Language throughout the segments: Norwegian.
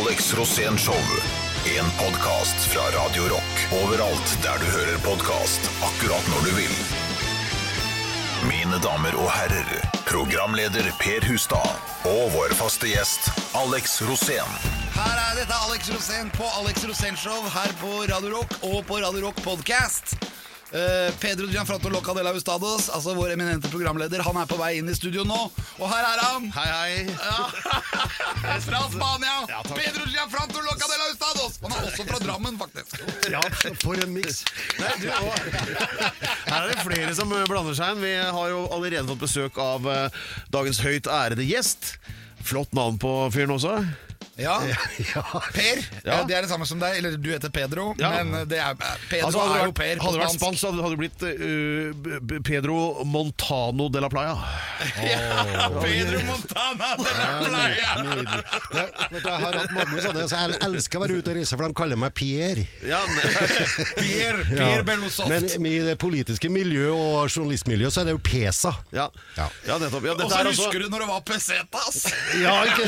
Alex Rosén Show. En podkast fra Radio Rock. Overalt der du hører podkast, akkurat når du vil. Mine damer og herrer, programleder Per Hustad og vår faste gjest Alex Rosén. Her er dette Alex Rosén på Alex Rosén Show her på Radio Rock og på Radio Rock Podcast. Eh, Pedro Gianfranto Loca de la Ustados, altså vår eminente programleder, han er på vei inn i studio nå. Og her er han! Hei, hei. Ja. fra Spania! Pedro Gianfranto Loca de la Ustados! Han er også fra Drammen, faktisk. Ja, for en miks. Her er det flere som blander seg inn. Vi har jo allerede fått besøk av eh, dagens høyt ærede gjest. Flott navn på fyren også. Ja. Per. Ja. Det er det samme som deg. Eller du heter Pedro, Ja. men det er, Pedro Altså, er jo Per hadde det vært spansk. hadde det blitt eh, B- Pedro Montano de la Playa. Ja, Pedro Montana de la Playa. Jeg har hatt mange sånne, så jeg elsker å være ute og reise, for de kaller meg Pierre. Ja, Pierre. Pierre Bellosoft. Men i det politiske miljø og journalistmiljø så er det jo PESA. ja. Nettopp. Ja, Og så er altså, husker du når det var pesetas! Ja, ikke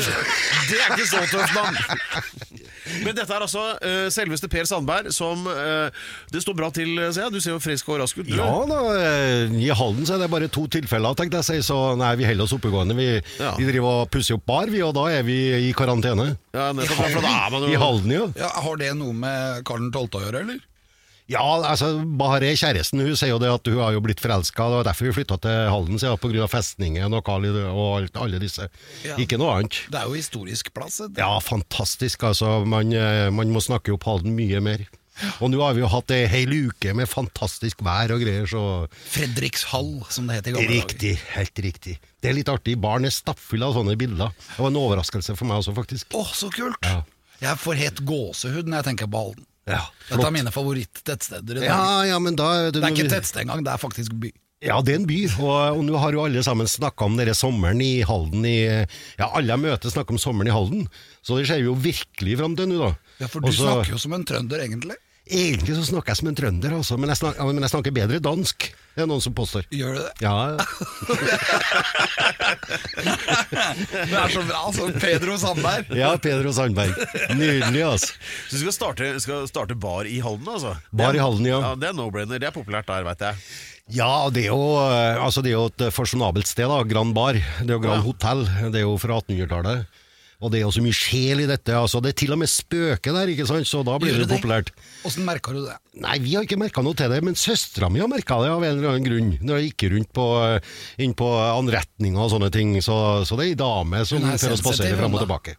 det er ikke så tøft. Men dette er altså uh, selveste Per Sandberg som uh, Det står bra til, ser jeg. Du ser jo frisk og rask ut. du. Ja da, eh, i Halden så er det bare to tilfeller, tenkte jeg å si, så nei, vi holder oss oppegående. Vi, Ja. vi driver og pusser opp bar, vi, og da er vi i karantene. Ja, nettopp. Er man jo I Halden, ja. Ja, Har det noe med Karl 12. å gjøre, eller? Ja, altså, Bahareh, kjæresten, hun sier jo det at hun har jo blitt forelska, det var derfor vi flytta til Halden, sier hun, av festningen og Kali, og alt, alle disse. Ja. Ikke noe annet. Det er jo historisk plass. det. Ja, fantastisk. Altså, man, eh, man må snakke opp Halden mye mer. Og nå har vi jo hatt ei hel uke med fantastisk vær og greier, så Fredrikshall, som det het i gamle dager. Riktig, helt riktig. Det er litt artig. Barn er stappfulle av sånne bilder. Det var en overraskelse for meg også, faktisk. Å, så kult! Ja. Jeg får helt gåsehud når jeg tenker på Halden. Ja, Dette er mine favoritt-tettsteder. i dag. Ja, ja, men da Det er ikke tettsted engang, det er faktisk by. Ja, det er en by, og, og nå har jo alle sammen snakka om denne sommeren i Halden i Ja, alle jeg møter snakker om sommeren i Halden, så det vi jo virkelig fram til nå, da. Ja, For du Også, snakker jo som en trønder, egentlig. Egentlig så snakker jeg som en trønder, altså, men jeg snakker, men jeg snakker bedre dansk. Det er noen som påstår. Gjør du det? Ja, Det er så bra, altså. Pedro Sandberg. ja, Pedro Sandberg. Nydelig, altså. Så du skal starte, skal starte bar i Halden, altså? Bar i Halden, ja. ja. Det er no-brainer. Det er populært der, veit jeg. Ja, det er jo, eh, altså det er jo et fasjonabelt sted, da. Grand Bar. Det er jo Grand Ja. Hotell. Det er jo fra 1800-tallet. Og det er jo så mye sjel i dette. altså Det er til og med spøker der, ikke sant? så da blir Gjør det det? populært. Åssen merka du det? Nei, vi har ikke merka noe til det, men søstera mi har merka det av en eller annen grunn. Når jeg gikk rundt på, eh, inn på anretninger og sånne ting, så, så det er ei dame som får oss passere fram og tilbake.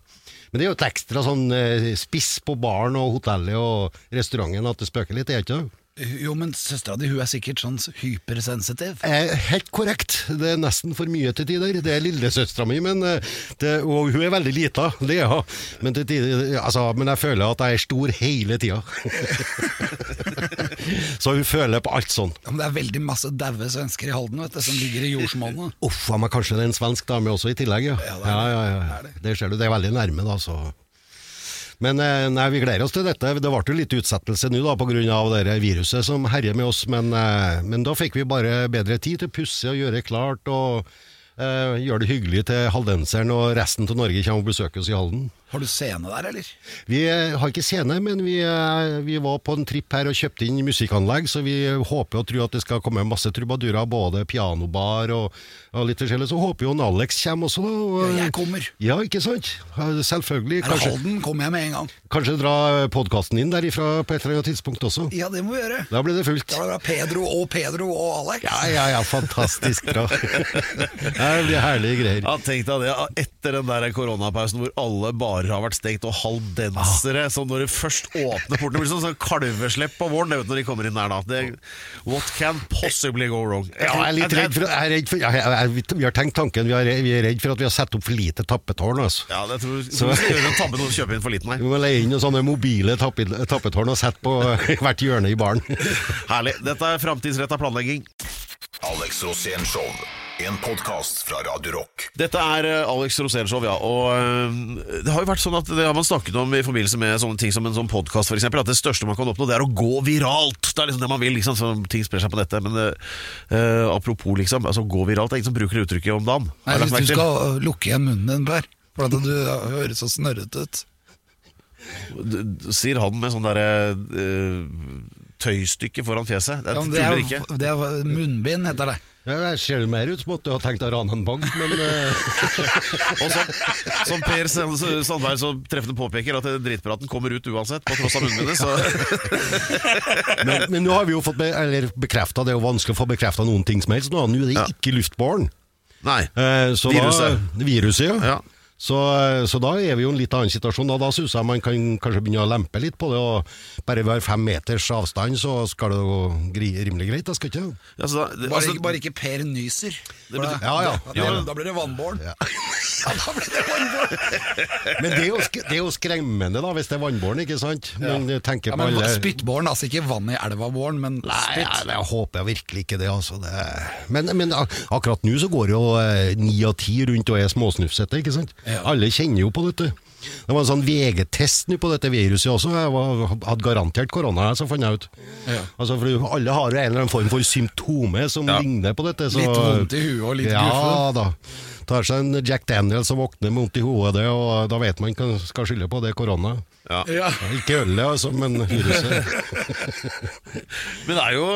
Men det er jo et ekstra sånn eh, spiss på baren og hotellet og restauranten at det spøker litt, er det ikke det? Jo, men søstera di hun er sikkert sånn hypersensitiv. Eh, helt korrekt. Det er nesten for mye til tider. Det er lillesøstera mi, men eh, det, og hun er veldig lita, det ja. Men, tider, altså, men jeg føler at jeg er stor hele tida. Så hun føler på alt sånn. Ja, men det er veldig masse daue svensker i Halden vet du, som ligger i jordsmonnet. Uff a meg, kanskje det er en svensk dame også i tillegg, ja. Ja, det er ja, ja, ja. Det det. Det ser du, det er veldig nærme, da, så men eh, nei, vi gleder oss til dette. Det ble jo litt utsettelse nå da, pga. viruset som herjer med oss, men, eh, men da fikk vi bare bedre tid til å pusse og gjøre klart og eh, gjøre det hyggelig til haldenseren og resten av Norge kommer og besøker oss i Halden. Har du scene der, eller? Vi eh, har ikke scene, men vi, eh, vi var på en tripp her og kjøpte inn musikkanlegg, så vi håper og tror at det skal komme masse trubadurer, både pianobar og, og litt forskjellig. Så håper jo Alex kommer også. da, Og, Ja, jeg kommer. Ja, ikke sant? Selvfølgelig. Er det Kanskje, Halden, kommer jeg med en gang. kanskje dra podkasten inn derifra på et eller annet tidspunkt også. Ja, det må vi gjøre. Da blir det fullt. Da blir det Pedro og Pedro og Alex. Ja, ja, ja, fantastisk bra. Det blir herlige greier. Ja, Tenk deg det, etter den der koronapausen hvor alle barer har vært stengt, og haldensere som når det først åpner portene blir sånn, sånn kalveslepp på våren det vet du, når de kommer inn der da. Det, what can possibly go wrong? Ja, jeg er litt redd for, jeg er redd for jeg, jeg, jeg, Vi har tenkt tanken, vi er, vi er redd for at vi har satt opp for lite tappetårn. Altså. Ja, det tror Så- jeg skal gjøre en tabbe når vi kjøper inn for liten her. Vi må leie inn noen sånne mobile tappe, tappetårn og sette på hvert hjørne i baren. Herlig. Dette er framtidsretta planlegging. Alex Rosén Show. En podkast fra Radio Rock. Dette er eh, Alex Rosénshow, ja. Og eh, det har jo vært sånn at det har man snakket om i forbindelse med sånne ting som en sånn podkast, f.eks. At det største man kan oppnå, det er å gå viralt. Det er liksom det man vil, liksom, så ting sprer seg på nettet. Men eh, eh, apropos, liksom, altså gå viralt. Det er ingen som bruker det uttrykket om dagen. Nei, hvis du skal uh, lukke igjen munnen din, Per, for at du uh, høres så snørrete ut. Sier han med sånn derre eh, tøystykke foran fjeset. Det Ja, det er, ikke. det er munnbind, heter det. Ja, Jeg ser jo mer ut som at du har tenkt å rane en bank, men eh, Og som, som Per Sandberg så treffende påpeker, at drittpraten kommer ut uansett, på tross av munnbindet. Så Men, men nå har vi jo fått be, bekrefta, det er jo vanskelig å få bekrefta noen ting som helst nå. Nå er det Ja. ikke luftbåren. Nei. Eh, så Viruset. Da, viruset, ja. Ja. Så, så da er vi jo i en litt annen situasjon. Da, da syns jeg man kan kanskje begynne å lempe litt på det. og Bare har fem meters avstand, så skal det gå gri, rimelig greit. Det skal ikke? Ja, så da, det, Bare, altså, ikke, bare ikke Per nyser. Det, Ja, ja. Da, da, da blir det vannbåren. Ja. da blir det vannbåren. Men det er jo, det er jo skremmende da, hvis det er vannbåren, ikke sant? Men ja. tenker Ja, men alle Spyttbåren, altså ikke vann i elva-båren, men Nei, spytt. ja, jeg håper virkelig ikke det. Altså. det men, men akkurat nå så går jo eh, ni av ti rundt og er småsnufsete, ikke sant? Ja. Alle kjenner jo på dette. Det var en sånn VG-test på dette viruset også. Jeg var, hadde garantert korona, så fant jeg ut. Ja. Altså, for Alle har jo en eller annen form for symptome som Ja. ligner på dette. Så, Litt vondt i huet og litt ja, guffe. da. Tar seg en Jack Daniels og våkner med vondt i hodet, og da vet man hva man skal skylde på. Det er korona. ja. Ja. Ikke ølet, altså, men viruset. Men det er, jo,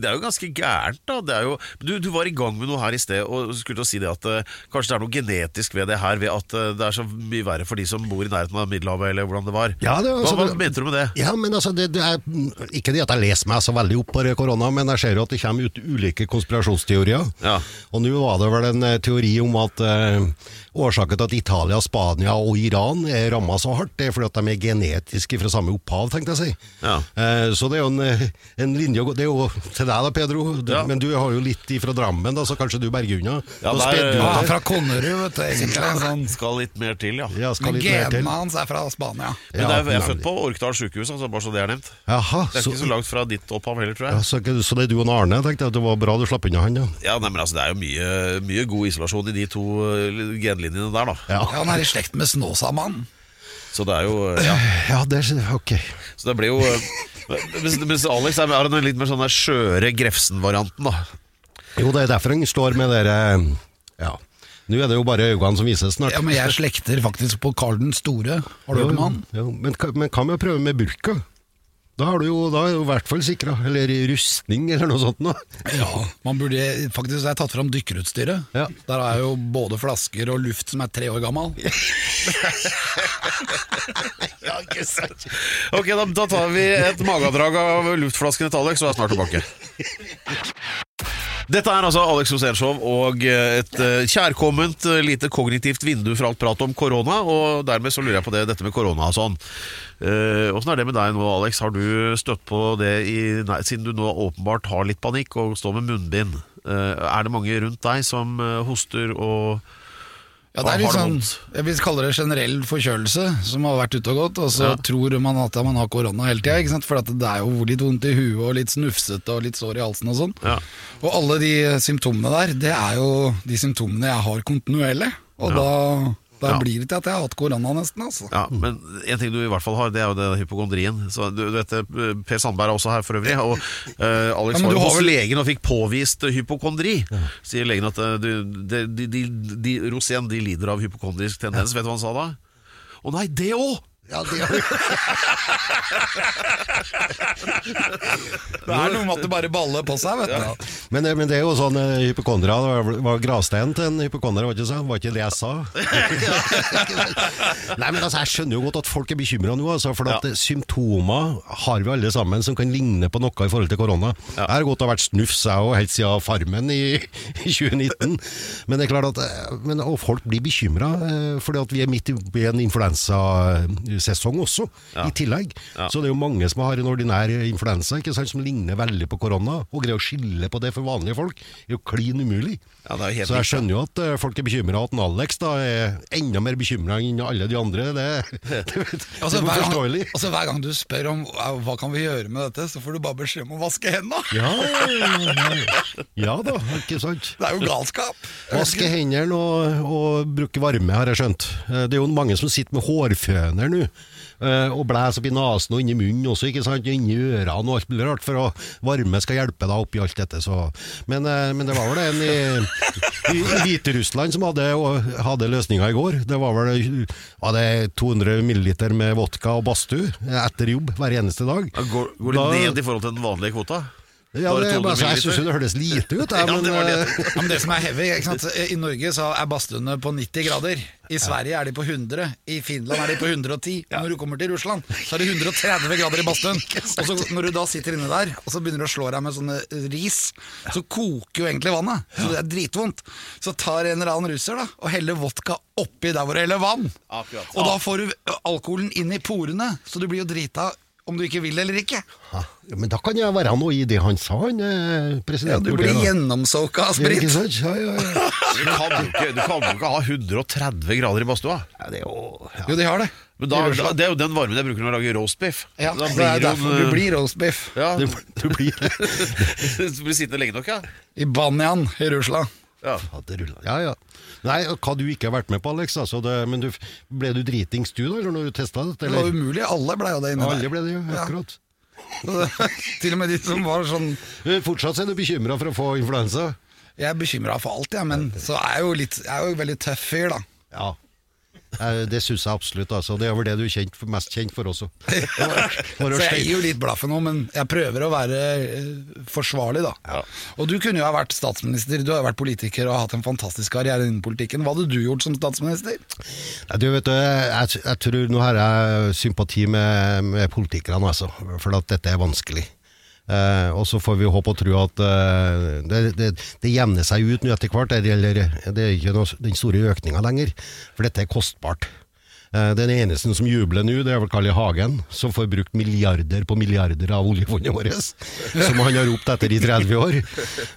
det er jo ganske gærent, da. Det er jo, du, du var i gang med noe her i sted, og skulle til å si det at uh, kanskje det er noe genetisk ved det her, ved at uh, det er så mye verre for de som bor i nærheten av Middelhavet, eller hvordan det var. Ja, det altså- hva, hva mente du med det? Ja, men altså, det, det er, Ikke det at jeg leser meg så veldig opp på korona, men jeg ser jo at det kommer ut ulike konspirasjonsteorier. Ja. Og nå var det vel en eh, teori om at eh, årsaken til at Italia, Spania og Iran er ramma så hardt, det er fordi at de er genetiske fra samme opphav, tenkte jeg å si. Ja. Eh, så det er jo en, eh, en linje å gå Det er jo til deg da, Pedro, du, Ja. men du har jo litt ifra Drammen, da, så kanskje du berger unna. Ja, Så der- du Ja, det. fra Konnerud, vet du. Egentlig. Sånn. Skal litt mer til, ja. Ja, skal Men genene hans er fra Spania. Men Ja, det er, jeg er født på Orkdal sykehus, altså, bare så det er nevnt. Aha, Det er så, ikke så langt fra ditt opphav heller, tror ja, jeg. så, så det er du og Arne, tenkte jeg at det var bra du slapp unna han, ja. Ja, nei, men altså, Det er jo mye, mye god isolasjon i de to eh, genlinjene der, da. Ja, Ja, han er i slekt med Snåsamannen. Så det er jo Ja. ja det er ok. Så det blir jo eh, Mens, mens Alex er er litt mer sånn der skjøre Grefsen-varianten, da. Jo, det er derfor han står med dere Ja. Nå er det jo bare øynene som vises snart. Ja, men jeg slekter faktisk på Karl den store. Har du hørt om han? Jo, men, men hva med å prøve med burka? Da, er du jo, da er du i hvert fall sikra. Eller rustning, eller noe sånt. Nå. Ja, man burde faktisk jeg har tatt fram dykkerutstyret. Ja. Der er jo både flasker og luft som er tre år gammel. Ok, da, da tar vi et magedrag av luftflaskene til Alex, og er snart tilbake. Dette er altså Alex Rosénshow og et eh, kjærkomment eh, lite kognitivt vindu for alt prat om korona. Og dermed så lurer jeg på det, dette med korona og sånn. Eh, Åssen er det med deg nå, Alex? Har du støtt på det i, nei, siden du nå åpenbart har litt panikk og står med munnbind? eh, er det mange rundt deg som eh, hoster og Ja, det er litt sånn, jeg vil kalle det generell forkjølelse, som har vært ute og gått, og så Ja. tror man at man har korona hele tida, for det er jo litt vondt i huet og litt snufsete og litt sår i halsen og sånn. Ja. Og alle de symptomene der, det er jo de symptomene jeg har kontinuerlig, og da, da Ja. blir det til at jeg har hatt korona nesten, altså. Ja, men en ting du i hvert fall har, det er jo det hypokondrien. Så du, du vet, eh, Per Sandberg er også her for øvrig. Og uh, Alex Ja, men var du jo har hos vel- legen og fikk påvist hypokondri. hypokondri. Sier legen at du, de, de, de, de, Rosén de lider av hypokondrisk tendens. Vet du hva han sa da? Å nei, det òg! Ja, det har Det er noe med at det bare baller på seg, vet du. men, men det er jo sånn eh, hypokondria Det var, gravsteinen til en hypokonder, var ikke så? Var ikke det jeg sa? Nei, men altså, Jeg skjønner jo godt at folk er bekymra nå, altså, for at Ja. eh, symptomer har vi alle sammen som kan ligne på noe i forhold til korona. Jeg har godt og vært snufs, jeg òg, helt siden Farmen i, i 2019. Men det er klart at eh, men, og folk blir bekymra, fordi at vi er midt i en influensasesong også, i tillegg. Ja. Så det er jo mange som har en ordinær influensa ikke sant, som ligner veldig på korona. Og greier å skille på det for vanlige folk er jo klin umulig. Ja, det er helt Så jeg skjønner jo at eh, folk er bekymra, at Alex da er enda mer bekymra enn alle de andre. Det, det, det, Altså, er hver, forståelig. gang, altså, hver gang du spør om hva kan vi gjøre med dette, så får du bare beskjed om å vaske hendene. Ja, ja, ja da, ikke sant. Det er jo galskap. Vaske hendene og, og bruke varme, har jeg skjønt. Eh, Det er jo mange som sitter med hårføner nå. Eh, og blæs opp i nesen og inni munnen også, ikke sant? Inni ørene og alt mulig rart, for å varme skal hjelpe deg oppi alt dette. Så. Men, eh, men det var vel en i, i, i Hviterussland som hadde, hadde løsninga i går. Det var vel er 200 milliliter med vodka og badstue etter jobb hver eneste dag. Går, går det Da- ned i forhold til den vanlige kvota? Ja, Bare det, 200 altså, jeg syns det høres lite ut. Ja, men, det det. eh, Ja, men det som er heavy? I Norge så er badstuene på 90 grader. I Sverige er de på 100. I Finland er de på 110. Ja. når du kommer til Russland, så er det 130 grader i badstuen. Og så når du da sitter inne der, og så begynner du å slå deg med sånne ris, så koker jo egentlig vannet. Så det er dritvondt. Så tar en eller annen russer da, og heller vodka oppi der hvor det heller vann. Akkurat. Og da får du alkoholen inn i porene, så du blir jo drita om du ikke vil eller ikke. Ja, men da kan jeg være noe i det han sa, han presidenten. Ja, du blir gjennomsoka av sprit. Ja, ja, ja. Du kan jo ikke, du kan jo ikke ha 130 grader i badstua. ja det er jo ja. Jo, de har det. Men da, da, Det er jo den varmen jeg bruker når jeg lager roast beef. Ja, da det er derfor du blir roast beef. ja, Du, du blir Du blir sittende lenge nok, ja. I Banyan i Russland. Ja. ja, ja, ja. Nei, hva du ikke har vært med på, Alex. Altså, det, men du, ble du dritings du, da, eller når du testa dette? Det var umulig, alle ble jo det inni Alle ble det, jo. Akkurat. Til og med de som var sånn Fortsatt er du bekymra for å få influensa? Jeg er bekymra for alt, jeg, men så er jeg jo litt Jeg er jo veldig tøff fyr, da. Ja. Eh, Det syns jeg absolutt. Altså. Det er vel det du er kjent mest kjent for også. Så jeg gir jo litt blaffen nå, men jeg prøver å være eh, forsvarlig, da. Og du kunne jo ha vært statsminister, du har jo vært politiker og hatt en fantastisk karriere innen politikken. Hva hadde du gjort som statsminister? Du vet, jeg, jeg tror Nå har jeg sympati med, med politikerne, altså, for at dette er vanskelig. Eh, og så får vi håpe og tro at eh, det, det, det jevner seg ut nå etter hvert. Det, er ikke noe, den store økninga lenger, for dette er kostbart. Eh, Den eneste som jubler nå, det er vel Carl I. Hagen, som får brukt milliarder på milliarder av oljefondet vårt, som han har ropt etter i 30 år.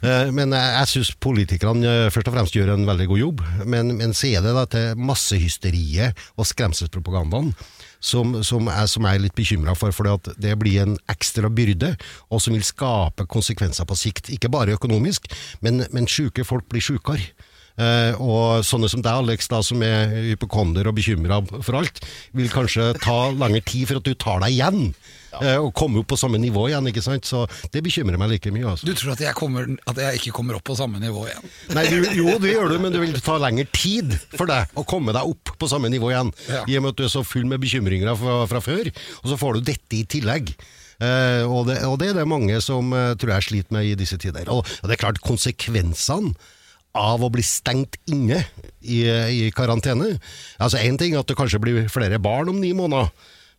Eh, Men jeg, jeg syns politikerne eh, først og fremst gjør en veldig god jobb, men, men så er det dette massehysteriet og skremselspropagandaen som, som, er, som jeg er litt bekymra for, for det blir en ekstra byrde, og som vil skape konsekvenser på sikt. Ikke bare økonomisk, men, men syke folk blir sjukere. Eh, og sånne som deg, Alex, da, som er hypokonder og bekymra for alt, vil kanskje ta lengre tid for at du tar deg igjen, Ja. og komme opp på samme nivå igjen. ikke sant? Så det bekymrer meg like mye. altså. Du tror at jeg, kommer, at jeg ikke kommer opp på samme nivå igjen? Nei, du, jo, det gjør du, men det vil ta lengre tid for deg å komme deg opp på samme nivå igjen. Ja. I og med at du er så full med bekymringer fra, fra før, og så får du dette i tillegg. Eh, og, det, og det er det mange som eh, tror jeg sliter med i disse tider. Og, og det er klart, konsekvensene av å bli stengt inne i, i karantene Altså Én ting er at det kanskje blir flere barn om ni måneder.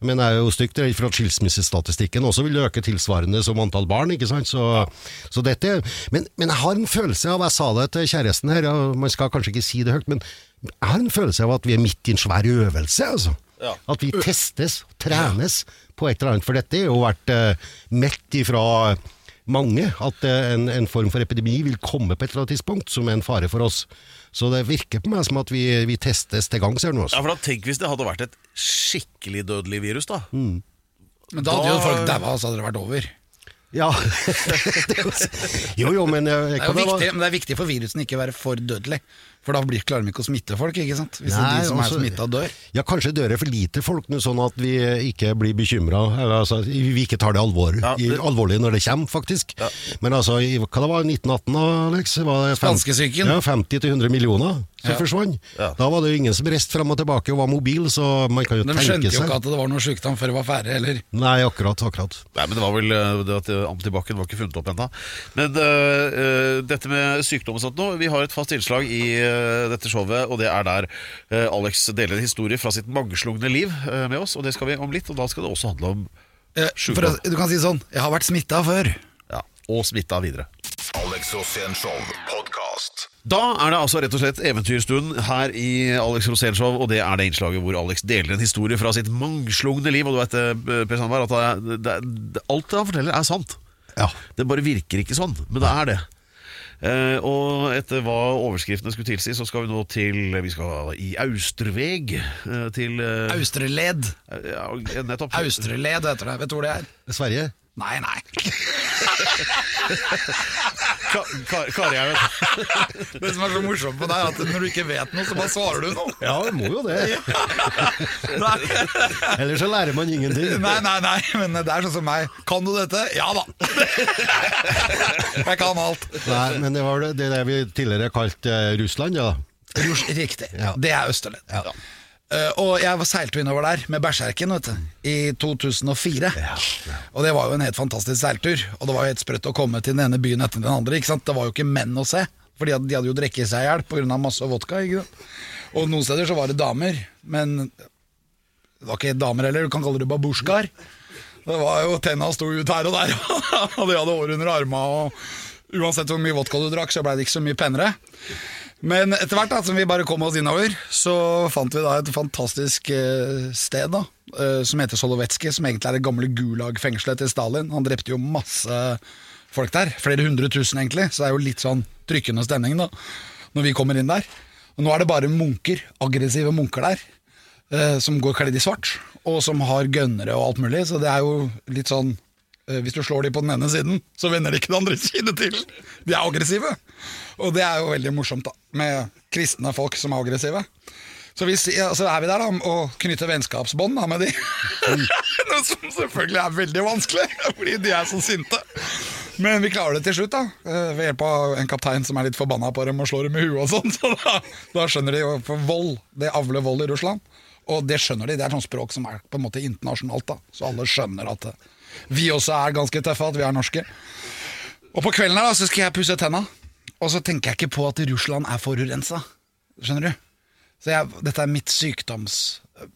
Men jeg er jo stygt redd for at skilsmissestatistikken også vil øke tilsvarende som antall barn. ikke sant? Så, så dette, men, men jeg har en følelse av, jeg sa det til kjæresten her, man skal kanskje ikke si det høyt, men jeg har en følelse av at vi er midt i en svær øvelse. altså. Ja. At vi testes, trenes på et eller annet. For dette har jo vært uh, meldt ifra mange at eh, en, en form for epidemi vil komme på et eller annet tidspunkt, som er en fare for oss. Så det virker på meg som at vi, vi testes til gangs her nå. Ja, Altså. for da Tenk hvis det hadde vært et skikkelig dødelig virus, da. Men da hadde Da- jo folk daua, så hadde det vært over. Ja. Jo jo, jo, men eh, Det er, jo viktig, men det er viktig for virusen ikke å være for dødelig. For da blir, klarer vi ikke å smitte folk, ikke sant? Hvis Nei, de som altså- er smitta, dør. Ja, kanskje dør det for lite folk nå, sånn at vi ikke blir bekymra. Altså, vi ikke tar det, alvor, Ja, det- alvorlig når det kommer, faktisk. Men altså, i, hva det var 1918 Alex? Spanskesyken. Ja, 50-100 millioner som Ja. forsvant. Ja. Da var det jo ingen som reiste fram og tilbake og var mobil, så man kan jo De tenke skjønte jo ikke at det var noe sykdom før det var ferdig, heller. Nei, akkurat, akkurat. Nei, men det var vel eh, det at Antibac-en var ikke funnet opp ennå. Men eh, dette med sykdom og sånt nå Vi har et fast innslag i dette showet, og det er der eh, Alex deler en historie fra sitt mangslungne liv eh, med oss. Og det skal vi om litt, og da skal det også handle om sjukdom. Du kan si sånn, jeg har vært smitta før. ja, og smitta videre. Alex Show podkast. Da er det altså rett og slett eventyrstund her i Alex Rosénshow, og det er det innslaget hvor Alex deler en historie fra sitt mangslungne liv. Og du vet, eh, Per Sandberg, at det, det, det, alt han forteller er sant. Ja. Det bare virker ikke sånn, men det er det. Eh, og etter hva overskriftene skulle tilsi, så skal vi nå til Vi skal i Austerveg. Eh, til eh, Austreled. ja, nettopp. Austreled heter det. Vet du hvor det er? Sverige? Nei, nei. Ka Kar Kari her, vet. Det som er så morsomt med deg, er at når du ikke vet noe, så bare svarer du noe. Ja, du må jo det. Ellers så lærer man ingenting. nei, nei, nei, men det er sånn som meg. Kan du dette? Ja da. Jeg kan alt. Nei, men det var det, det vi tidligere kalte eh, Russland, ja. Rus, riktig. Ja. Det er Østerled. Eh, og jeg var- seilte innover der med Berserken vet du, i 2004. Og det var jo en helt fantastisk seiltur. Og det var jo helt sprøtt å komme til den ene byen etter den andre. Ikke sant? Det var jo ikke menn å se, for de hadde, de hadde jo drukket seg i hjel pga. masse vodka. Ikke sant? Og noen steder så var det damer, men det var ikke damer heller, du kan kalle det babusjkaer. Det var jo Tenna sto ut her og der, og de hadde hår under arma og uansett hvor mye vodka du drakk, så ble det ikke så mye penere. Men etter hvert da, som vi bare kom oss innover, så fant vi da et fantastisk eh, sted da, eh, som heter Solovetski, som egentlig er det gamle Gulag-fengselet til Stalin. Han drepte jo masse folk der, flere hundre tusen egentlig, så det er jo litt sånn trykkende stemning da, når vi kommer inn der. Og nå er det bare munker, aggressive munker der, eh, som går kledd i svart, og som har gønnere og alt mulig, så det er jo litt sånn hvis du slår de på den ene siden, så vender de ikke den andre siden til. De er aggressive. Og det er jo veldig morsomt, da, med kristne folk som er aggressive. Så, hvis, ja, er vi der da, og knytter vennskapsbånd da, med de. Noe som selvfølgelig er veldig vanskelig, fordi de er så sinte. Men vi klarer det til slutt, da. eh, Ved hjelp av en kaptein som er litt forbanna på dem og slår dem i huet og sånn. Så da, da skjønner de jo For vold, det avler vold i Russland. Og det skjønner de. Det er sånn språk som er på en måte internasjonalt, da. Så alle skjønner at eh, vi også er ganske tøffe, at vi er norske. Og på kvelden her da, så skal jeg pusse tenna, og så tenker jeg ikke på at Russland er forurensa. Skjønner du? Så jeg, dette er mitt sykdoms...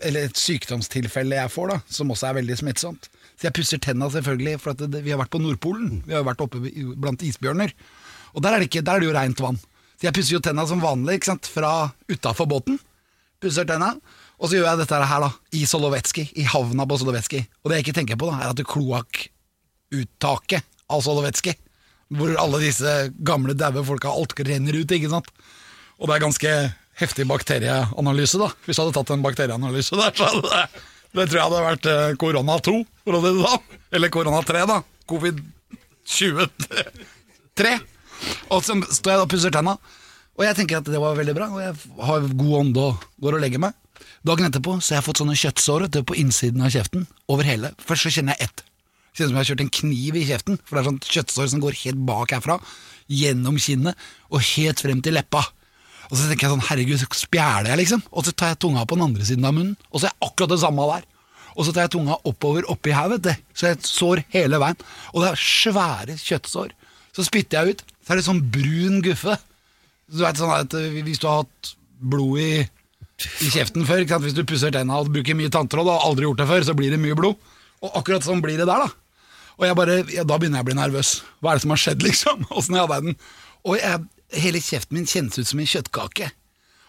Eller et sykdomstilfelle jeg får, da, som også er veldig smittsomt. Så jeg pusser tenna selvfølgelig, for det, vi har vært på Nordpolen. Vi har vært oppe blant isbjørner. Og der er det, ikke, der er det jo rent vann. Så jeg pusser jo tenna som vanlig, ikke sant, fra utafor båten. Pusser tenna. Og så gjør jeg dette her da, i Solovetsky, i havna på Solovetsky. Og det jeg ikke tenker på, da, er at kloakkuttaket av Solovetsky, hvor alle disse gamle, daue folka, alt renner ut, ikke sant. Og det er ganske heftig bakterieanalyse, da. Hvis jeg hadde tatt en bakterieanalyse der, så hadde det Det tror jeg hadde vært eh, korona 2, for å si det sånn. Eller korona 3, da. Covid 23. Og så står jeg og pusser tenna, og jeg tenker at det var veldig bra, og jeg har god ånde og går og legger meg. Dagen etterpå så har jeg fått sånne kjøttsår du, på innsiden av kjeften, over hele. Først så kjenner jeg ett. Kjennes som jeg har kjørt en kniv i kjeften, for det er sånn kjøttsår som går helt bak herfra, gjennom kinnet og helt frem til leppa. Og så tenker jeg sånn, herregud, så spjæler jeg liksom. Og så tar jeg tunga på den andre siden av munnen, og så er jeg akkurat det samme der. Og så tar jeg tunga oppover oppi her, vet du. Så jeg sår hele veien. Og det er svære kjøttsår. Så spytter jeg ut, så er det sånn brun guffe. Du vet sånn at eh, Hvis du har hatt blod i, i kjeften før, hvis du pusser tenna og bruker mye tanntråd og aldri gjort det før, så blir det mye blod. Og akkurat sånn blir det der, da. Og jeg bare, ja, da begynner jeg å bli nervøs. Hva er det som har skjedd, liksom? Åssen i all verden? Og jeg, hele kjeften min kjennes ut som en kjøttkake.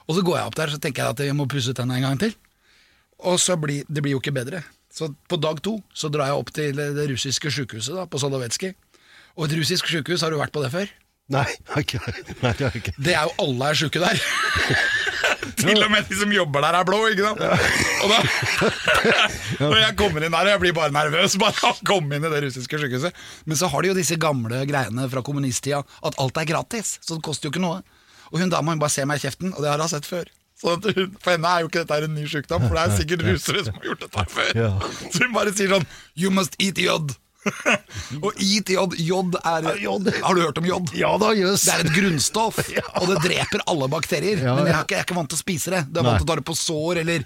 Og så går jeg opp der så tenker jeg at jeg må pusse tenna en gang til. Og så blir det blir jo ikke bedre. Så på dag to så drar jeg opp til det russiske sjukehuset da, på Solovetsky. Og et russisk sjukehus, har du vært på det før? Nei, ikke, nei, ikke. Det er jo alle er sjuke der. Til og med de som jobber der, er blå, ikke sant? Og da, når jeg kommer inn der, og jeg blir bare nervøs bare å komme inn i det russiske sykehuset. Men så har de jo disse gamle greiene fra kommunisttida, at alt er gratis. Så det koster jo ikke noe. Og hun dama hun bare ser meg i kjeften, og det har hun sett før. Så hun, For henne er jo ikke dette en ny sykdom, for det er sikkert russere som har gjort dette før. Så hun bare sier sånn You must eat jod. og eat jod, jod er jod. Har du hørt om jod? Ja da, jøss. Det er et grunnstoff, og det dreper alle bakterier. Ja, Men jeg er, ikke, jeg er ikke vant til å spise det. Du er vant til å ta det på sår, eller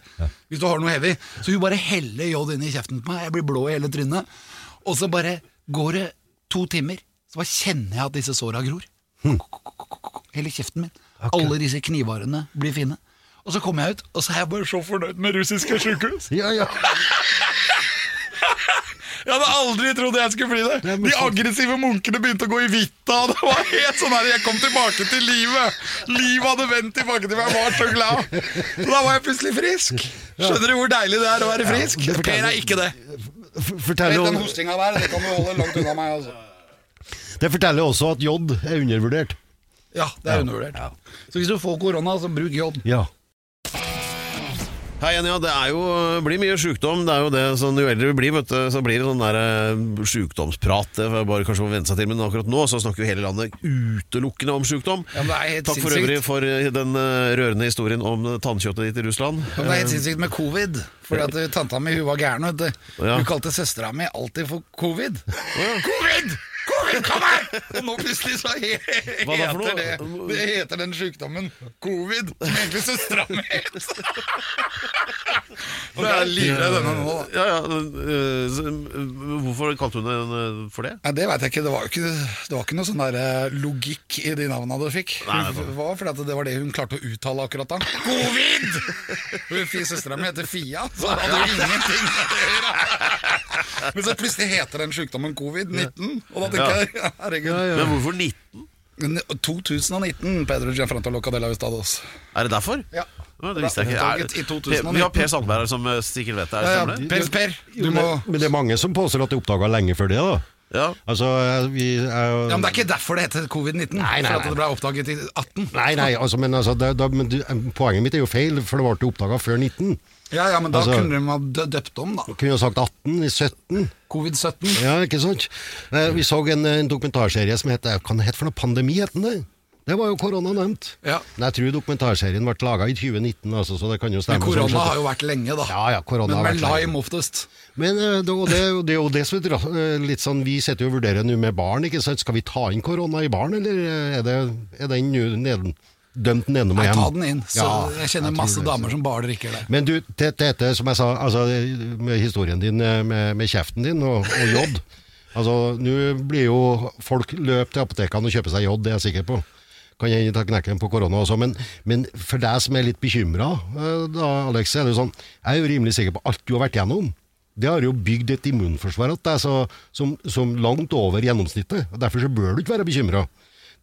hvis du har noe heavy. Så hun bare heller jod inn i kjeften på meg, jeg blir blå i hele trynet. Og så bare går det to timer, så bare kjenner jeg at disse såra gror. Hele kjeften min. Alle disse knivarene blir fine. Og så kommer jeg ut, og så er jeg bare så fornøyd med russiske sjukehus. Ja, ja. Jeg hadde aldri trodd jeg skulle bli det. De aggressive munkene begynte å gå i hvitta. Det var helt sånn her, Jeg kom tilbake til livet. Livet hadde vendt tilbake til meg. Jeg var så glad. Så da var jeg plutselig frisk. Skjønner du hvor deilig det er å være frisk? det Per er ikke det. Fortell om Den hostinga der, det kan du holde langt unna meg. Altså. det forteller også at jod er undervurdert. Ja, det er undervurdert. Så hvis du får korona, så bruk jod. Ja. Hei ja. Det er jo, blir mye sjukdom. Det er jo det, sånn, Jo eldre vi blir, vet du, så blir det sånn der sykdomsprat sjukdomsprat. Det får jeg bare kanskje må venne seg til, men akkurat nå så snakker jo hele landet utelukkende om sjukdom. Ja, er Takk for sinnssykt. øvrig for eh, den eh, rørende historien om tannkjøttet ditt i Russland. Ja, men Det er helt sinnssykt med covid. Fordi at Tanta mi hun var gæren. Hun. Ja. Kalte søstera mi alltid for covid. Covid! Covid, kom her! Og nå plutselig så he Hva da for heter det? Det heter den sykdommen covid, som egentlig søstera mi het. For jeg er livredd denne nå, da. Ja, ja, eh, eh, Hvorfor kalte hun det eh, for det? Nei, Det vet jeg ikke. Det ikke, det var ikke noe sånn der logikk i de navnene du fikk. Nei, det var fordi at det var det hun klarte å uttale akkurat da. Covid! Søstera mi heter Fia, så det hadde jo ingenting med det å gjøre. Men så plutselig heter den sykdommen covid-19, og da tenker jeg herregud. Men hvorfor 19? 2019, Pedro Gianfranto Locadella Ustados. Er det derfor? Ja. Det visste jeg ikke. Er- Vi har Per Sandberg her som eh, sikkert vet det. Er det Ja, ja, per, per, du må Men det er mange som påstår at de oppdaga lenge før det, da. Ja. Altså, eh, vi er jo ja, men Det er ikke derfor det heter covid-19. Nei, nei, For at det ble oppdaget i 18. Nei, nei, altså, men, altså, det, da, men du, poenget mitt er jo feil, for det ble oppdaga før 19. Ja, ja, men da Altså- kunne de ha dø- døpt om, da. Kunne jo sagt 18 i 17. Covid-17. Ja, ikke sant? Eh, Vi så en, en dokumentarserie som het Hva het for noe? Pandemi, het den det? Det var jo korona nevnt. Ja. Men jeg tror dokumentarserien ble laga i 2019, altså, så det kan jo stemme. Men korona sånn har jo vært lenge, da. Ja, ja, korona Men har med vært lenge. lime oftest. Men eh, det, og det, det er jo det som er dra- eh, litt sånn Vi sitter jo og vurderer nå med barn, ikke sant. Skal vi ta inn korona i barn, eller er, det, er den nå neden, dømt den ene med hjem? ta den inn. Så Ja, jeg kjenner jeg masse damer som bare drikker det. Men du, dette som jeg sa, altså, med historien din eh, med, med kjeften din og, og jod. Altså, Nå blir jo folk løp til apotekene og kjøper seg jod, det er jeg sikker på. Kan jeg ta knekken på korona også, men, men for deg som er litt bekymra, Alex, er det jo sånn Jeg er jo rimelig sikker på alt du har vært gjennom. Det har jo bygd et immunforsvar til deg så- som, som langt over gjennomsnittet. og Derfor så bør du ikke være bekymra.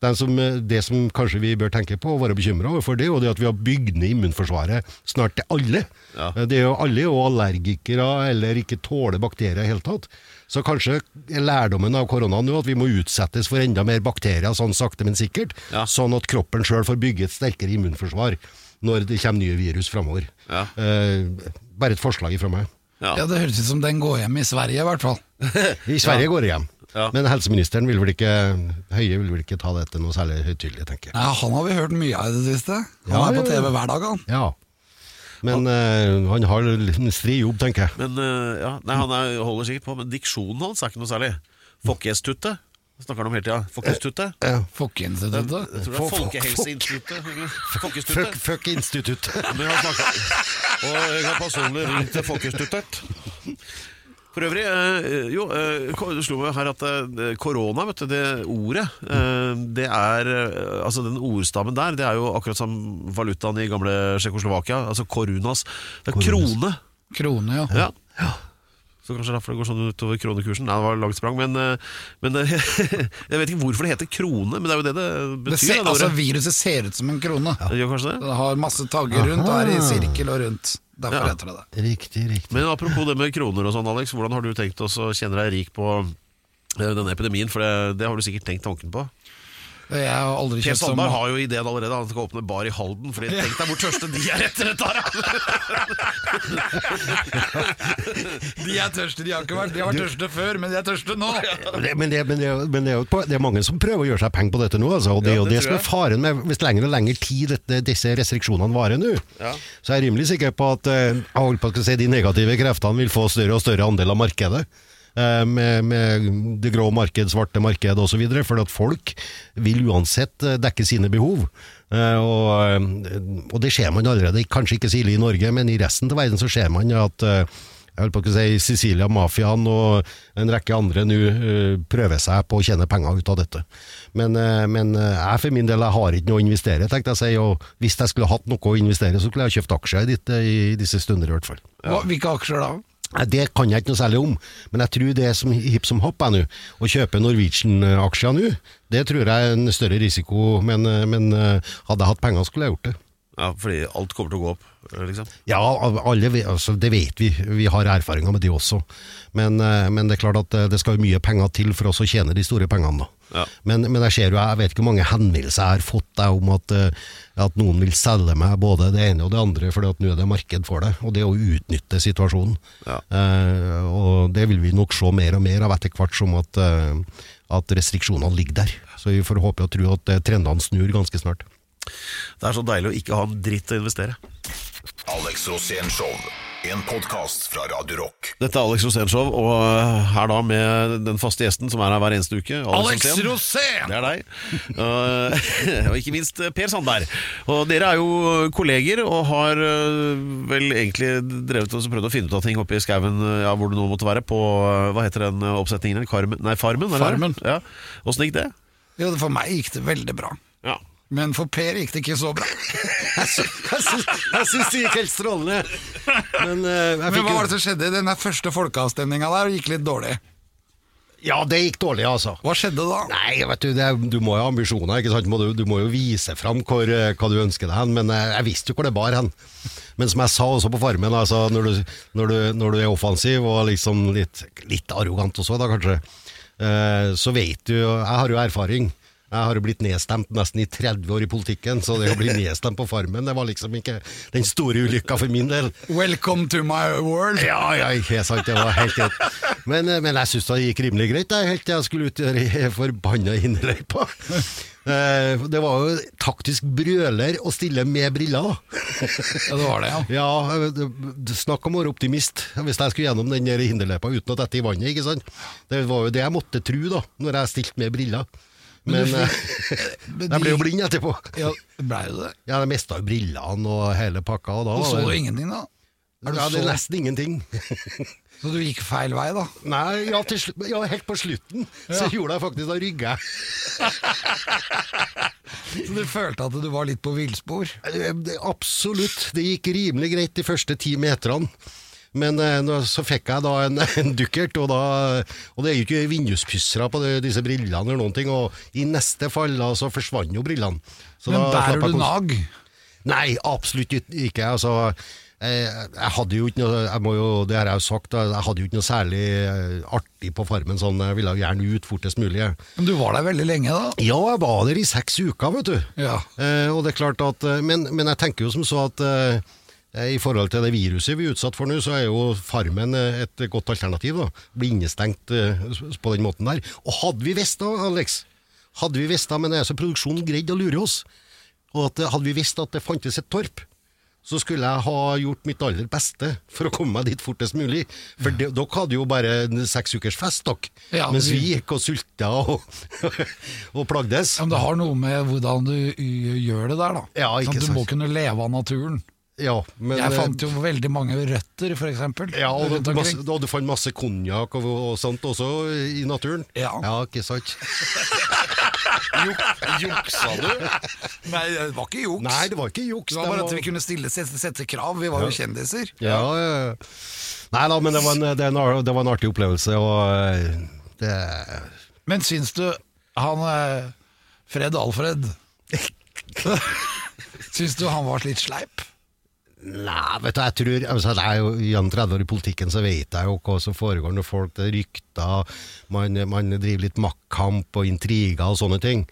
Det som, det som kanskje vi bør tenke på og være bekymra over, det er jo det at vi har bygd ned immunforsvaret snart til alle. Ja. Det er jo alle er allergikere eller ikke tåler bakterier i hele tatt. Så kanskje er lærdommen av koronaen nå at vi må utsettes for enda mer bakterier, sånn sakte, men sikkert. Ja. Sånn at kroppen sjøl får bygge et sterkere immunforsvar når det kommer nye virus framover. Ja. Eh, bare et forslag fra meg. Ja. Ja, Det høres ut som den går hjem i Sverige, i hvert fall. I Sverige går det hjem. Ja. Men helseministeren vil vel ikke Høie vil vel ikke ta dette noe særlig høytidelig, tenker jeg. Ja, Han har vi hørt mye av i det siste. Han Ja, er på. TV hver dag, han. Ja. Men eh, han har en stri jobb, tenker jeg. Men eh, ja, nei, han er, holder sikkert på, men diksjonen hans er ikke noe særlig. Fokkjestutte snakker han om hele tida. Folkeinstituttet. Ja. Folkeinstituttet. Jeg tror det er Fo- fo- Folkehelseinstituttet. Fuck, Fokkjestutte. fuck institutt. Men han snakker Og jeg har personlig ringt til Fokkjestuttet. For øvrig, øh, jo, øh, slo meg her at eh, korona, vet du, det ordet, øh, det er Altså den ordstammen der, det er jo akkurat som valutaen i gamle Tsjekkoslovakia. Altså korunas. Det er krone. Krone, ja. Ja. Så kanskje derfor det går sånn utover kronekursen. Nei, det var langt sprang, men, men Jeg vet ikke hvorfor det heter krone, men det er jo det det Det betyr. ser, altså, viruset ser ut som en krone. Det gjør kanskje det? Det har masse tagger rundt og er i sirkel og rundt. Derfor Ja. heter det det. Riktig, riktig. Men apropos det med kroner og sånn, Alex. Hvordan har du tenkt å kjenne deg rik på eh, denne epidemien? For det, det har du sikkert tenkt tanken på. Jeg har aldri Per kjøpt som Sandberg har jo ideen allerede. Han skal åpne bar i Halden. Fordi Tenk deg hvor tørste de er etter dette her! De er tørste, de har ikke vært De har vært tørste før, men de er tørste nå. Men det, men, det, men, det, er jo- men det, er jo et po- det er mange som prøver å gjøre seg penger på dette nå. Altså, og det er Ja, jo det det, tror som er faren med hvis lenger og lenger tid dette, disse restriksjonene varer nå. Ja. Så jeg er rimelig sikker på at eh, jeg holdt på å si, de negative kreftene vil få større og større andel av markedet. Eh, Med, med det grå marked, svarte marked osv. For at folk vil uansett eh, dekke sine behov. Eh, Og, og det ser man allerede, kanskje ikke så ille i Norge, men i resten av verden så ser man at jeg holdt på å si Sicilia Mafiaen og en rekke andre nå prøver seg på å tjene penger ut av dette. Men, men jeg for min del jeg har ikke noe å investere, tenkte jeg å si. Og hvis jeg skulle hatt noe å investere, så skulle jeg ha kjøpt aksjer i, ditt, i disse stunder i hvert fall. Ja. hvilke aksjer da? Det kan jeg ikke noe særlig om, men jeg tror det er som hipp som hopp nå. Å kjøpe Norwegian-aksjer nå, det tror jeg er en større risiko, men, eh, men eh, hadde jeg hatt penger, skulle jeg gjort det. Ja, fordi alt kommer til å gå opp, liksom. Ja, alle, altså, det vet vi. Vi har erfaringer med det også. Men, eh, men det er klart at eh, det skal mye penger til for oss å tjene de store pengene. da. Ja. Men, men jeg ser jo, jeg vet ikke hvor mange henvendelser jeg har fått jeg, om at, eh, at noen vil selge meg både det ene og det andre, at nå er det marked for det. Og det å utnytte situasjonen. Ja. Eh, og det vil vi nok se mer og mer av etter hvert som at, eh, at restriksjonene ligger der. Så vi får håpe og tro at eh, trendene snur ganske snart. Det er så deilig å ikke ha en dritt å investere. Alex Rosén Show. En podkast fra Radio Rock. Dette er Alex Rosénshow, og øh, her da med den faste gjesten som er her hver eneste uke. Alex Rosén. Rosén! Det er deg. Og, og ikke minst eh, Per Sandberg. Og dere er jo kolleger og har vel egentlig drevet og prøvd å finne ut av ting oppe i skauen, ja, hvor det nå måtte være, på hva heter den oppsetningen? Karmen? Nei, Farmen? eller? Farmen. Ja. Åssen gikk det? Jo, for meg gikk det veldig bra. Ja. Men for Per gikk det ikke så bra. Jeg syns, det gikk helt strålende. Men, jeg Men hva var det som skjedde? Den der første folkeavstemninga der gikk litt dårlig. Ja, det gikk dårlig, altså. Hva skjedde da? Nei, vet du, det, du må jo ha ambisjoner, ikke sant? Du, du må jo vise fram hvor, eh, hva du ønsker deg hen, men eh, jeg visste jo hvor det bar hen. Men som jeg sa også på Farmen, altså, når, du, når, du, når du er offensiv og liksom litt, litt arrogant også, da kanskje, eh, så vet du Jeg har jo erfaring. Jeg har jo blitt nedstemt nesten i 30 år i politikken, så det å bli nedstemt på Farmen, det var liksom ikke den store ulykka for min del. Welcome to my world. Ja, ja, ikke sant, det var helt greit. Men, eh, men jeg syns det gikk rimelig greit, det, helt til jeg skulle ut i den forbanna innerløypa. Eh, Det var jo taktisk brøler å stille med briller. Ja, det var det, ja. Ja, snakk om å være optimist, hvis jeg skulle gjennom den hinderløypa uten å dette i vannet, ikke sant. Det var jo det jeg måtte tro, da, når jeg stilte med briller. Men, men, eh, Men jeg ble jo de- blind etterpå. Ja, ble du det? Ja, jeg mista jo brillene og hele pakka. Og da Og så du ingenting, da? Er du Ja, det er nesten ingenting. så du gikk feil vei, da? Nei, ja, ja, helt på slutten så gjorde jeg faktisk Da rygga jeg. Så du følte at du var litt på villspor? Eh, Absolutt. Det gikk rimelig greit de første ti meterne. Men eh, så fikk jeg da en, en dukkert, og, da, og det er jo ikke vinduspussere på det, disse brillene eller noen ting, og i neste fall da, så forsvant jo brillene. Så Men bærer du nag? Nei, absolutt ikke. Altså, jeg, jeg hadde jo ikke noe jeg jo, Det har jeg jo sagt, jeg hadde jo ikke noe særlig eh, artig på Farmen. Sånn, jeg ville jo gjerne ut fortest mulig. Men du var der veldig lenge, da? Ja, jeg var der i seks uker, vet du. Ja. Eh, og det er klart at, eh, men, men jeg tenker jo som så at eh, i forhold til det viruset vi er utsatt for nå, så er jo Farmen eh, et godt alternativ. da. Bli innestengt eh, på den måten der. Og hadde vi visst da, Alex, hadde vi visst da, men det er så produksjonen greid å lure oss, og at eh, hadde vi visst at det fantes et torp, så skulle jeg ha gjort mitt aller beste for å komme meg dit fortest mulig. For de, dere hadde jo bare en seks ukers fest, dere. Ja, mens vi- gikk og sulta og, og plagdes. Ja, men det har noe med hvordan du gjør det der, da. Ja, ikke Sånn du må kunne leve av naturen. Ja, men, Jeg eh, fant jo veldig mange røtter, for eksempel. Ja, og du, masse, og du fant masse konjakk og, og sånt også i naturen? Ja. ikke sant? Juksa du? Nei, det var ikke juks. Nei, det var ikke juks. det var bare at vi kunne stille, sette, sette krav. Vi var jo kjendiser. ja, ja. ja. Nei da, men det var, en, det, en, det var en artig opplevelse, og eh, det Men syns du han eh, Fred Alfred Syns du han var litt sleip? Nei, vet du, jeg tror altså, Jeg er jo gjennom 30 år i politikken, så vet jeg jo hva som foregår når folk det er rykter, man, man driver litt maktkamp og intriger og sånne ting.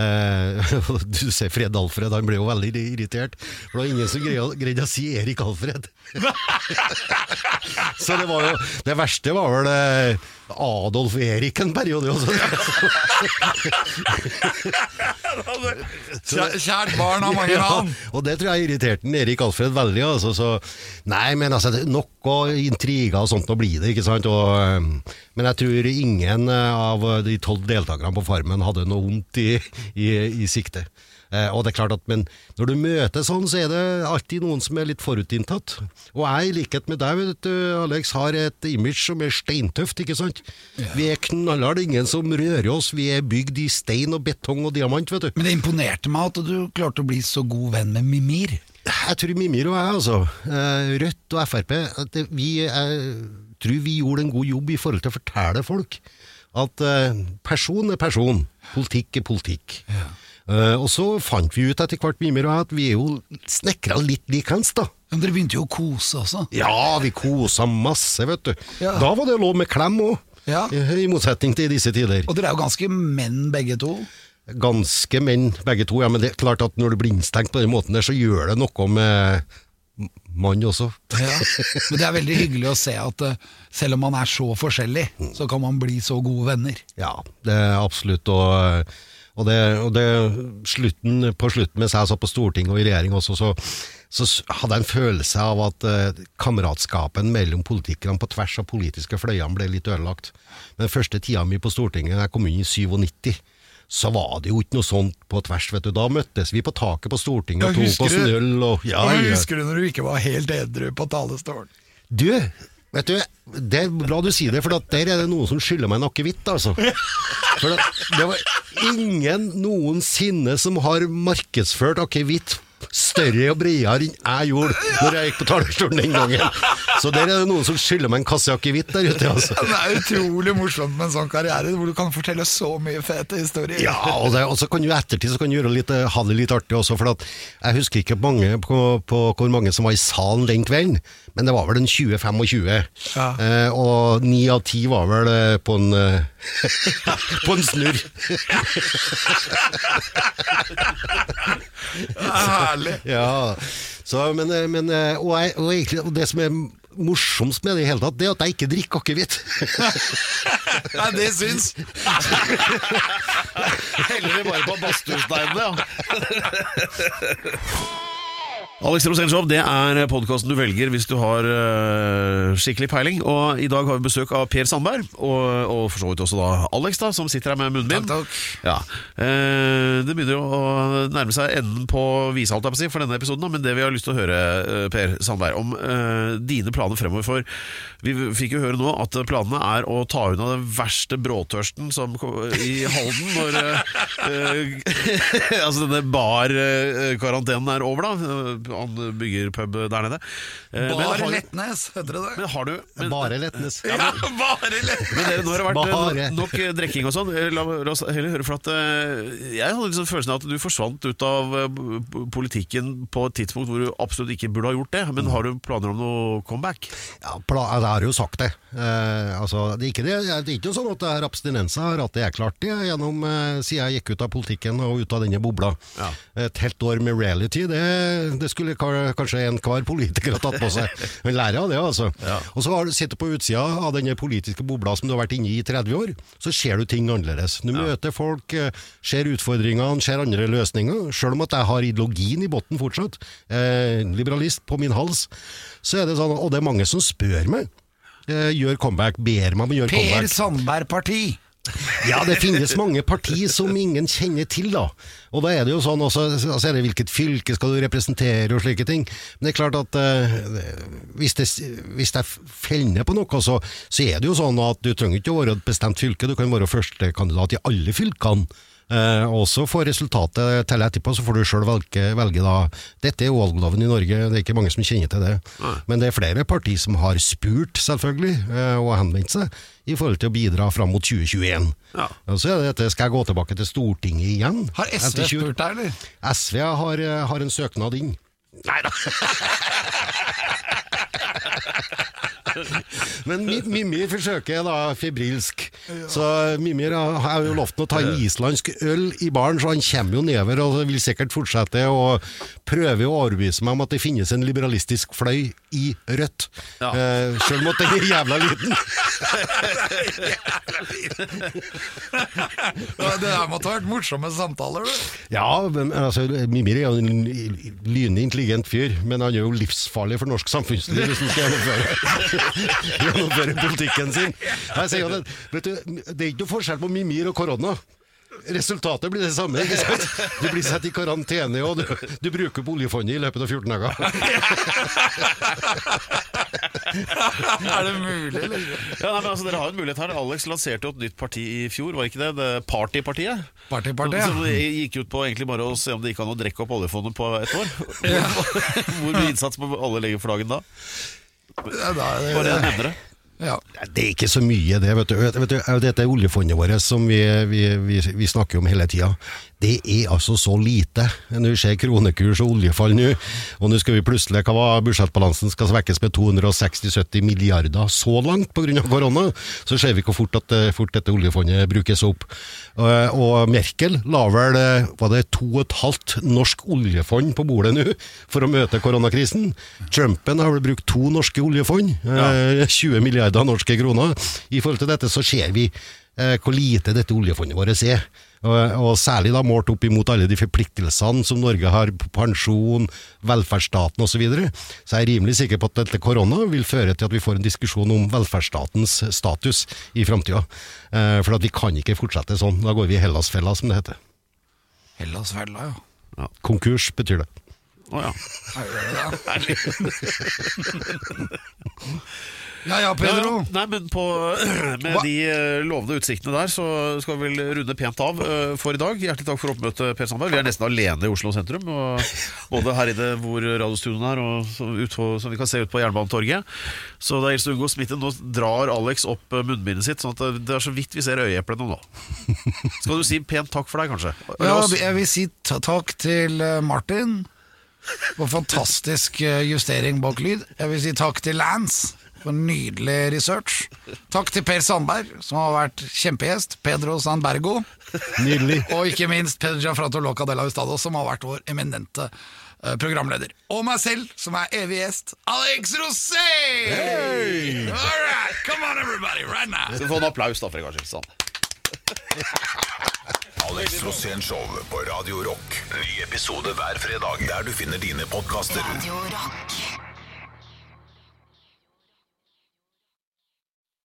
Eh, du ser Fred Alfred, han ble jo veldig irritert. For det var ingen som greide å si Erik Alfred. så det var jo Det verste var vel eh, Adolf Erik en periode også. Kjæ- Kjært barn har mange navn. og det tror jeg irriterte den Erik Alfred veldig. Altså, så, nei, men altså, nok er intriger og sånt nå blir det, ikke sant. Og, eh, men jeg tror ingen eh, av de tolv deltakerne på Farmen hadde noe vondt i, i, i sikte. Eh, og det er klart at, Men når du møter sånn, så er det alltid noen som er litt forutinntatt. Og jeg, i likhet med deg, vet du, Alex, har et image som er steintøft. ikke sant? Vi er knallharde, ingen som rører oss. Vi er bygd i stein og betong og diamant. vet du. Men det imponerte meg at du klarte å bli så god venn med Mimir. Jeg tror Mimir og jeg, altså, eh, Rødt og Frp, at vi jeg tror vi gjorde en god jobb i forhold til å fortelle folk at eh, person er person, politikk er politikk. Eh, og så fant vi ut etter hvert, Mimir og jeg, at vi er jo snekra litt likens, da. Men dere begynte jo å kose også. Ja, vi kosa masse, vet du. Ja. Da var det lov med klem òg, Ja. i, i motsetning til i disse tider. Og dere er jo ganske menn begge to. Ganske menn, begge to. Ja, men det er klart at når du blir innstengt på den måten der, så gjør det noe med mann også. Ja. Men det er veldig hyggelig å se at eh, selv om man er så forskjellig, så kan man bli så gode venner. Ja, det er absolutt. Og, og, det, og det, slutten, på slutten, mens jeg satt på Stortinget og i regjering også, så, så hadde jeg en følelse av at eh, kameratskapen mellom politikerne på tvers av politiske fløyene ble litt ødelagt. Men den første tida mi på Stortinget, da jeg kom inn i 97, så var det jo ikke noe sånt på tvers, vet du. Da møttes vi på taket på Stortinget og tok oss en øl og ja, ja. husker du når du ikke var helt edru på talerstolen? Du, vet du, det er bra du sier det, for der er det noen som skylder meg en akevitt, altså. For det, det var ingen noensinne som har markedsført akevitt større og bredere enn jeg gjorde når jeg gikk på talerstolen den gangen. Så der er det noen som skylder meg en kasse akevitt der ute, altså. Det er utrolig morsomt med en sånn karriere hvor du kan fortelle så mye fete historier. Ja, og, det, og så kan du ettertid så kan du gjøre litt, eh, ha det litt artig også, for jeg husker ikke mange på, på hvor mange som var i salen den kvelden, men det var vel en 20-25. Ja. Eh, og ni av ti var vel eh, på en eh, på en snurr. Herlig. ja, så, men, eh, men eh, og, jeg, og, egentlig, og det som er morsomst med det i hele tatt, det er at jeg ikke drikker akevitt. Nei, det syns. Heller vi bare på badstuesteinene, ja. Alex Rosenshov, det er podkasten du velger hvis du har øh, skikkelig peiling. Og i dag har vi besøk av Per Sandberg, og, og for så vidt også da Alex, da, som sitter her med munnbind. Takk, takk. Ja. Eh, det begynner jo å nærme seg enden på visa, holdt jeg på å si, for denne episoden. Da. Men det vi har lyst til å høre, eh, Per Sandberg, om eh, dine planer fremover. For vi fikk jo høre nå at planene er å ta unna den verste bråtørsten som kom i Halden når eh, eh, Altså denne bar-karantenen er over, da. Han bygger pub der nede. Eh, men har Bare Letnes, heter det det? Men har du men, Bare Letnes. Ja, bare Letnes. men dere, nå har det vært eh, Bare. nok eh, drikking og sånn. Eh, La la oss heller høre, for at eh, Jeg hadde liksom følelsen av at du forsvant ut av eh, politikken på et tidspunkt hvor du absolutt ikke burde ha gjort det. Men har du planer om noe comeback? Ja, pla jeg har jo sagt det. Eh, altså, det, er ikke det. det er ikke sånn at det er abstinenser har hatt det jeg klart det gjennom eh, siden jeg gikk ut av politikken og ut av denne bobla. Ja. Et helt år med reality, det, det skulle ka- kanskje enhver politiker ha tatt på seg. Men lærer av det, altså. Og så har du sittet på utsida av denne politiske bobla som du har vært inne i i 30 år, så ser du ting annerledes. Du møter folk, eh, ser utfordringene, ser andre løsninger. Selv om at jeg har ideologien i bunnen fortsatt, eh, liberalist på min hals, så er det sånn, og det er mange som spør meg. Eh, gjør comeback, ber meg om å gjøre Per comeback. Sandberg-parti. Ja, det finnes mange partier som ingen kjenner til, da. Og da er det jo sånn også, altså er det hvilket fylke skal du representere og slike ting. Men det er klart at eh, hvis, det, hvis det feller ned på noe, så, så er det jo sånn at du trenger ikke å være et bestemt fylke, du kan være førstekandidat i alle fylkene. Eh, og så får resultatet til etterpå, så får du sjøl velge, velge da Dette er jo valgloven i Norge, det er ikke mange som kjenner til det. Men det er flere parti som har spurt, selvfølgelig, eh, og henvendt seg i forhold til å bidra fram mot 2021. Ja. Og så er det dette, skal jeg gå tilbake til Stortinget igjen? Har SV spurt deg, eller? SV har, eh, har en søknad inn. Nei da. Men Mimir forsøker da febrilsk. Så Mimir har jo lovt å ta en islandsk øl i baren, så han kommer jo nedover og vil sikkert fortsette å prøve å overbevise meg om at det finnes en liberalistisk fløy i Rødt. Ja. Eh, selv om den er jævla liten. Det der måtte ha vært morsomme samtaler, du. Ja, men altså, Mimir er jo en lynende intelligent fyr, men han er jo livsfarlig for norsk samfunnsliv hvis han skal gjennomføre, gjennomføre politikken sin. Jeg sier jo det, vet du, det er ikke noe forskjell på Mimir og korona. Resultatet blir det samme. ikke sant? Du blir satt i karantene, og du, du bruker opp oljefondet i løpet av 14 dager. Er det mulig, eller? Ja, nei, men altså, Dere har jo en mulighet her. Alex lanserte jo et nytt parti i fjor, var ikke det? det Partypartiet? Partypartiet, Som, som ja. gikk ut på egentlig bare å se om det gikk an å drikke opp oljefondet på et år. Hvor mye innsats må alle legge for dagen da? Ja, da er Bare det- nevne det. ja. Det er ikke så mye, det. vet du. Vet du dette oljefondet vårt som vi, vi, vi, vi snakker om hele tida, Det er altså så lite. Nå skjer ser kronekurs og oljefall nå, og nå skal vi plutselig, hva var budsjettbalansen skal svekkes med 260-70 milliarder så langt pga. korona, så ser vi hvor fort, at, eh, fort dette oljefondet brukes opp. Og, og Merkel la vel eh, var det to og et halvt norsk oljefond på bordet nå for å møte koronakrisen. Trumpen har vel brukt to norske oljefond, ja. 20 milliarder norske kroner. I forhold til dette så ser vi eh, hvor lite dette oljefondet vårt er. Og, og særlig da målt opp imot alle de forpliktelsene som Norge har på pensjon, velferdsstaten osv. Så, videre. så jeg er rimelig sikker på at dette korona vil føre til at vi får en diskusjon om velferdsstatens status i framtida. Eh, for at vi kan ikke fortsette sånn. Da går vi i Hellasfella, som det heter. Hellasfella, ja. ja. Konkurs betyr det. Å oh, Ja? Ja ja, Pedro. Ja, nei, men på, Med Hva? de eh, lovende utsiktene der, så skal vi vel runde pent av eh, for i dag. Hjertelig takk for oppmøtet, Per Sandberg. Vi er nesten alene i Oslo sentrum. Og både her inne hvor radiostudioen er, og ut på, som vi kan se ut på Jernbanetorget. Så det er helst å unngå smitte. Nå drar Alex opp eh, munnbindet sitt, sånn at det- det er så vidt vi ser øyeeplene nå. Skal du si pent takk for deg, kanskje? Ja, jeg vil si takk til Martin for fantastisk justering bak lyd. Jeg vil si takk til Lance for nydelig research. Takk til Per Sandberg, som har vært kjempegjest. Pedro Sandbergo. Nydelig. Og ikke minst Pedro Gianfranto Loca de la Hustado, som har vært vår eminente eh, programleder. Og meg selv, som er evig gjest, Alex Rosé! All right, come on everybody, right now! Vi få en applaus, da, for en gangs skyld. Sånn. Alex Rosén Show på Radio Rock. Ny episode hver fredag der du finner dine podkaster. Radio Rock.